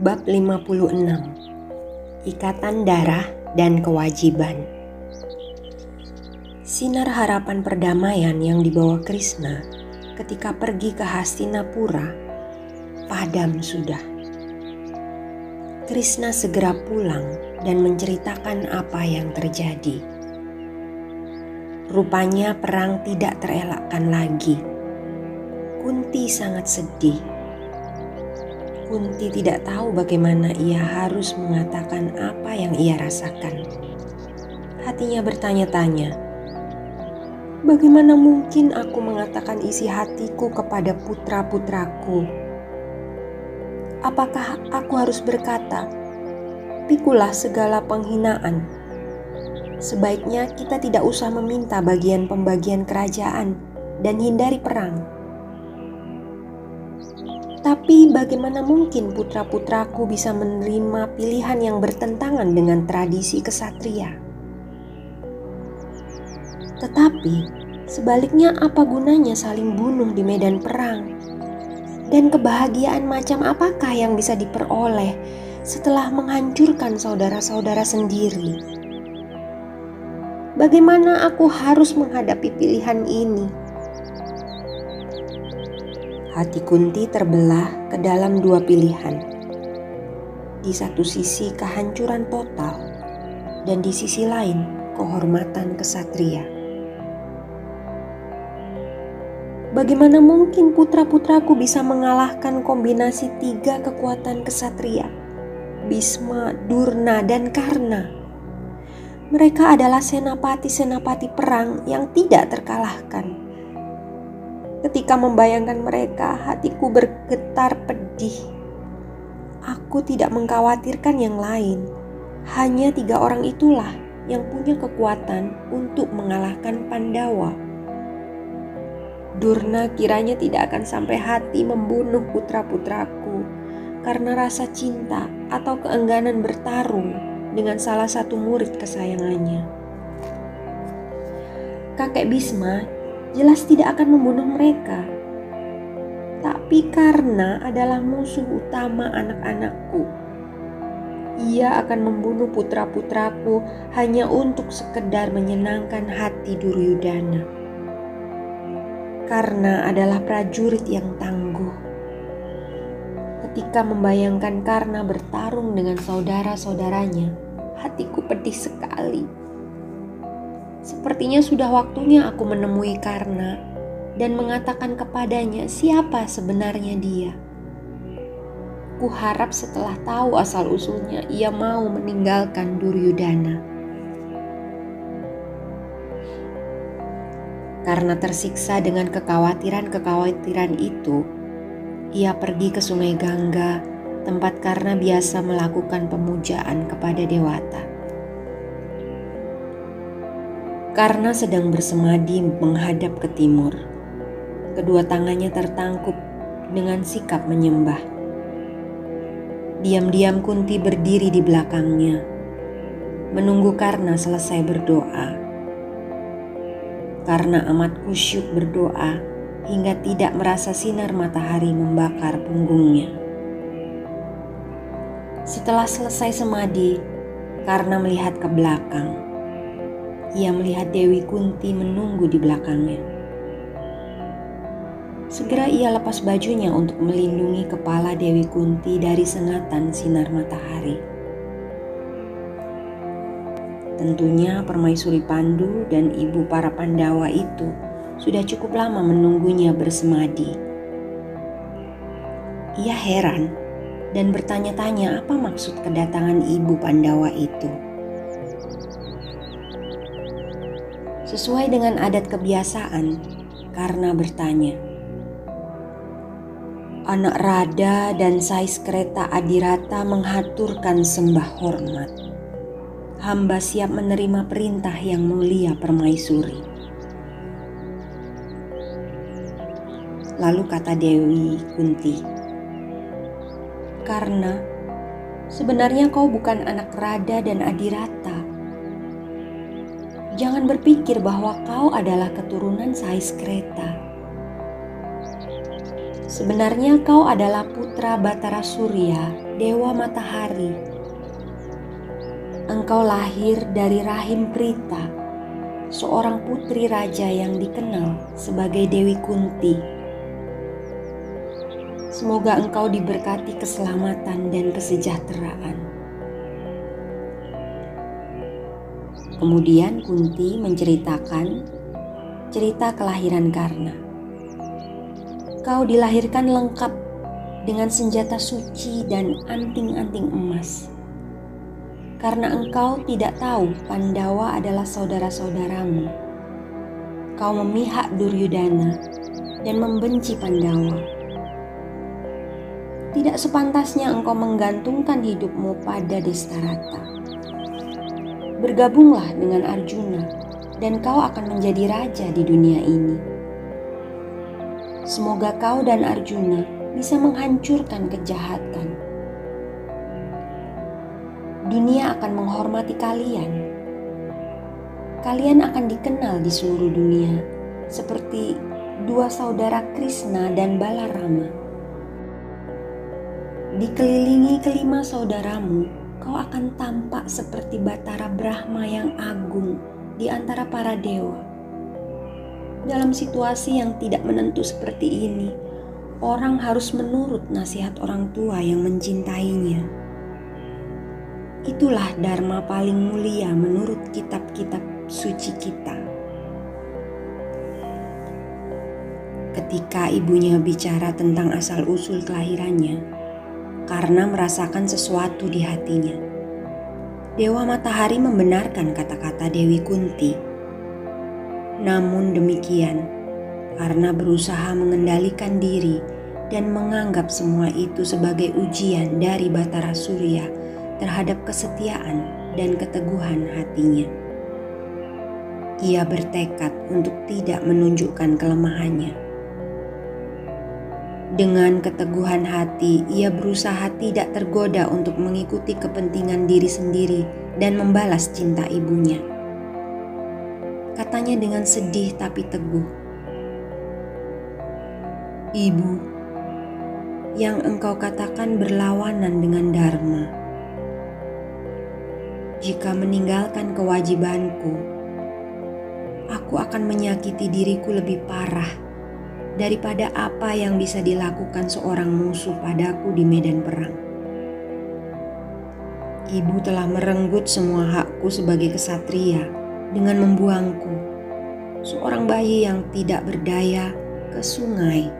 Bab 56 Ikatan Darah dan Kewajiban Sinar harapan perdamaian yang dibawa Krishna ketika pergi ke Hastinapura padam sudah. Krishna segera pulang dan menceritakan apa yang terjadi. Rupanya perang tidak terelakkan lagi. Kunti sangat sedih Kunti tidak tahu bagaimana ia harus mengatakan apa yang ia rasakan. Hatinya bertanya-tanya, "Bagaimana mungkin aku mengatakan isi hatiku kepada putra-putraku? Apakah aku harus berkata, 'Pikulah segala penghinaan'? Sebaiknya kita tidak usah meminta bagian pembagian kerajaan dan hindari perang." Tapi bagaimana mungkin putra-putraku bisa menerima pilihan yang bertentangan dengan tradisi kesatria? Tetapi sebaliknya apa gunanya saling bunuh di medan perang? Dan kebahagiaan macam apakah yang bisa diperoleh setelah menghancurkan saudara-saudara sendiri? Bagaimana aku harus menghadapi pilihan ini? Hati Kunti terbelah ke dalam dua pilihan. Di satu sisi kehancuran total dan di sisi lain kehormatan kesatria. Bagaimana mungkin putra-putraku bisa mengalahkan kombinasi tiga kekuatan kesatria? Bisma, Durna, dan Karna. Mereka adalah senapati-senapati perang yang tidak terkalahkan Ketika membayangkan mereka, hatiku bergetar pedih. Aku tidak mengkhawatirkan yang lain. Hanya tiga orang itulah yang punya kekuatan untuk mengalahkan Pandawa. Durna kiranya tidak akan sampai hati membunuh putra-putraku karena rasa cinta atau keengganan bertarung dengan salah satu murid kesayangannya. Kakek Bisma jelas tidak akan membunuh mereka. Tapi karena adalah musuh utama anak-anakku, ia akan membunuh putra-putraku hanya untuk sekedar menyenangkan hati Duryudana. Karena adalah prajurit yang tangguh. Ketika membayangkan Karna bertarung dengan saudara-saudaranya, hatiku pedih sekali. Sepertinya sudah waktunya aku menemui Karna dan mengatakan kepadanya siapa sebenarnya dia. Ku harap setelah tahu asal-usulnya ia mau meninggalkan Duryudana. Karena tersiksa dengan kekhawatiran-kekhawatiran itu, ia pergi ke sungai Gangga, tempat Karna biasa melakukan pemujaan kepada Dewata karena sedang bersemadi menghadap ke timur. Kedua tangannya tertangkup dengan sikap menyembah. Diam-diam Kunti berdiri di belakangnya, menunggu karena selesai berdoa. Karena amat kusyuk berdoa hingga tidak merasa sinar matahari membakar punggungnya. Setelah selesai semadi, karena melihat ke belakang, ia melihat Dewi Kunti menunggu di belakangnya. Segera ia lepas bajunya untuk melindungi kepala Dewi Kunti dari sengatan sinar matahari. Tentunya permaisuri Pandu dan ibu para Pandawa itu sudah cukup lama menunggunya bersemadi. Ia heran dan bertanya-tanya apa maksud kedatangan ibu Pandawa itu. Sesuai dengan adat kebiasaan, karena bertanya, anak Rada dan Sais kereta Adirata menghaturkan sembah hormat. Hamba siap menerima perintah yang mulia permaisuri. Lalu kata Dewi Kunti, karena sebenarnya kau bukan anak Rada dan Adirata. Jangan berpikir bahwa kau adalah keturunan Sais Kreta. Sebenarnya kau adalah putra Batara Surya, dewa matahari. Engkau lahir dari rahim Prita, seorang putri raja yang dikenal sebagai Dewi Kunti Semoga engkau diberkati keselamatan dan kesejahteraan. Kemudian Kunti menceritakan cerita kelahiran Karna. Kau dilahirkan lengkap dengan senjata suci dan anting-anting emas. Karena engkau tidak tahu Pandawa adalah saudara-saudaramu. Kau memihak Duryudana dan membenci Pandawa tidak sepantasnya engkau menggantungkan hidupmu pada Destarata. Bergabunglah dengan Arjuna dan kau akan menjadi raja di dunia ini. Semoga kau dan Arjuna bisa menghancurkan kejahatan. Dunia akan menghormati kalian. Kalian akan dikenal di seluruh dunia seperti dua saudara Krishna dan Balarama Dikelilingi kelima saudaramu, kau akan tampak seperti Batara Brahma yang agung di antara para dewa. Dalam situasi yang tidak menentu seperti ini, orang harus menurut nasihat orang tua yang mencintainya. Itulah dharma paling mulia menurut kitab-kitab suci kita. Ketika ibunya bicara tentang asal-usul kelahirannya, karena merasakan sesuatu di hatinya. Dewa Matahari membenarkan kata-kata Dewi Kunti. Namun demikian, karena berusaha mengendalikan diri dan menganggap semua itu sebagai ujian dari Batara Surya terhadap kesetiaan dan keteguhan hatinya. Ia bertekad untuk tidak menunjukkan kelemahannya dengan keteguhan hati, ia berusaha tidak tergoda untuk mengikuti kepentingan diri sendiri dan membalas cinta ibunya. Katanya dengan sedih tapi teguh, "Ibu, yang engkau katakan berlawanan dengan Dharma. Jika meninggalkan kewajibanku, aku akan menyakiti diriku lebih parah." Daripada apa yang bisa dilakukan seorang musuh padaku di medan perang. Ibu telah merenggut semua hakku sebagai kesatria dengan membuangku, seorang bayi yang tidak berdaya, ke sungai.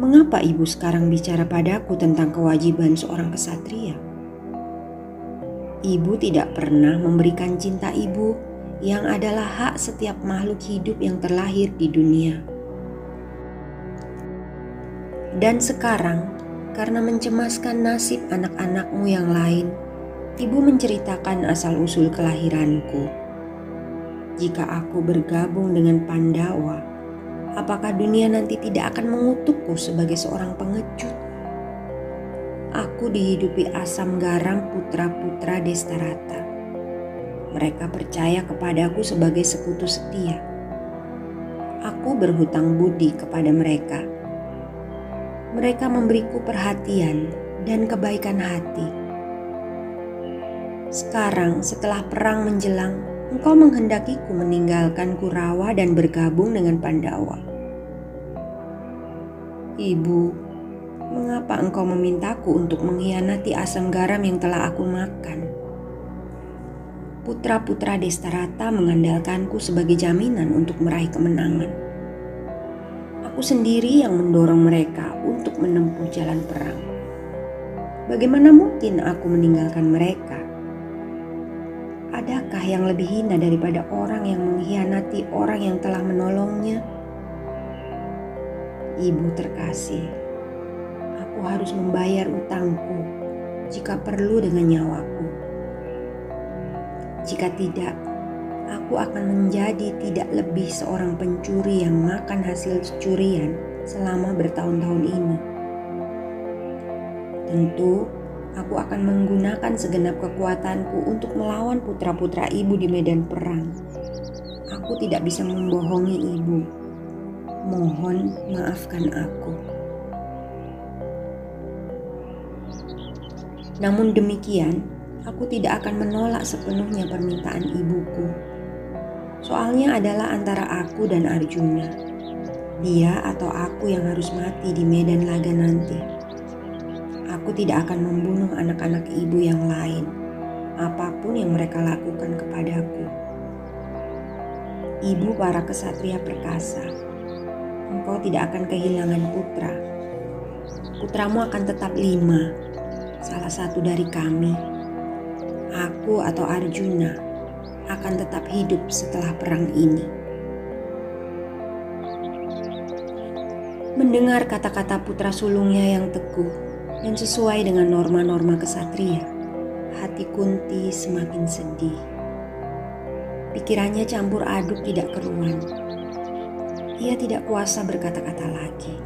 Mengapa ibu sekarang bicara padaku tentang kewajiban seorang kesatria? Ibu tidak pernah memberikan cinta ibu yang adalah hak setiap makhluk hidup yang terlahir di dunia. Dan sekarang, karena mencemaskan nasib anak-anakmu yang lain, ibu menceritakan asal-usul kelahiranku. Jika aku bergabung dengan Pandawa, apakah dunia nanti tidak akan mengutukku sebagai seorang pengecut? Aku dihidupi asam garam putra-putra Destarata mereka percaya kepadaku sebagai sekutu setia. Aku berhutang budi kepada mereka. Mereka memberiku perhatian dan kebaikan hati. Sekarang, setelah perang menjelang, engkau menghendakiku meninggalkan Kurawa dan bergabung dengan Pandawa. Ibu, mengapa engkau memintaku untuk mengkhianati asam garam yang telah aku makan? Putra-putra Destarata mengandalkanku sebagai jaminan untuk meraih kemenangan. Aku sendiri yang mendorong mereka untuk menempuh jalan perang. Bagaimana mungkin aku meninggalkan mereka? Adakah yang lebih hina daripada orang yang mengkhianati orang yang telah menolongnya? Ibu terkasih, aku harus membayar utangku jika perlu dengan nyawaku. Jika tidak, aku akan menjadi tidak lebih seorang pencuri yang makan hasil curian selama bertahun-tahun ini. Tentu, aku akan menggunakan segenap kekuatanku untuk melawan putra-putra ibu di medan perang. Aku tidak bisa membohongi ibu. Mohon maafkan aku. Namun demikian, aku tidak akan menolak sepenuhnya permintaan ibuku. Soalnya adalah antara aku dan Arjuna. Dia atau aku yang harus mati di medan laga nanti. Aku tidak akan membunuh anak-anak ibu yang lain, apa pun yang mereka lakukan kepadaku. Ibu para kesatria perkasa, engkau tidak akan kehilangan putra. Putramu akan tetap lima, salah satu dari kami. Aku atau Arjuna akan tetap hidup setelah perang ini. Mendengar kata-kata putra sulungnya yang teguh dan sesuai dengan norma-norma kesatria, hati Kunti semakin sedih. Pikirannya campur aduk tidak keruan. Ia tidak kuasa berkata-kata lagi.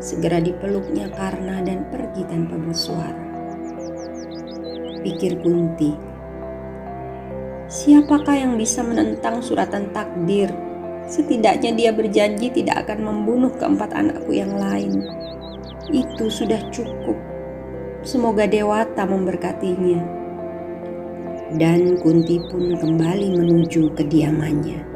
Segera dipeluknya Karna dan pergi tanpa bersuara. Pikir Kunti, Siapakah yang bisa menentang suratan takdir? Setidaknya dia berjanji tidak akan membunuh keempat anakku yang lain. Itu sudah cukup. Semoga Dewata memberkatinya. Dan Kunti pun kembali menuju kediamannya.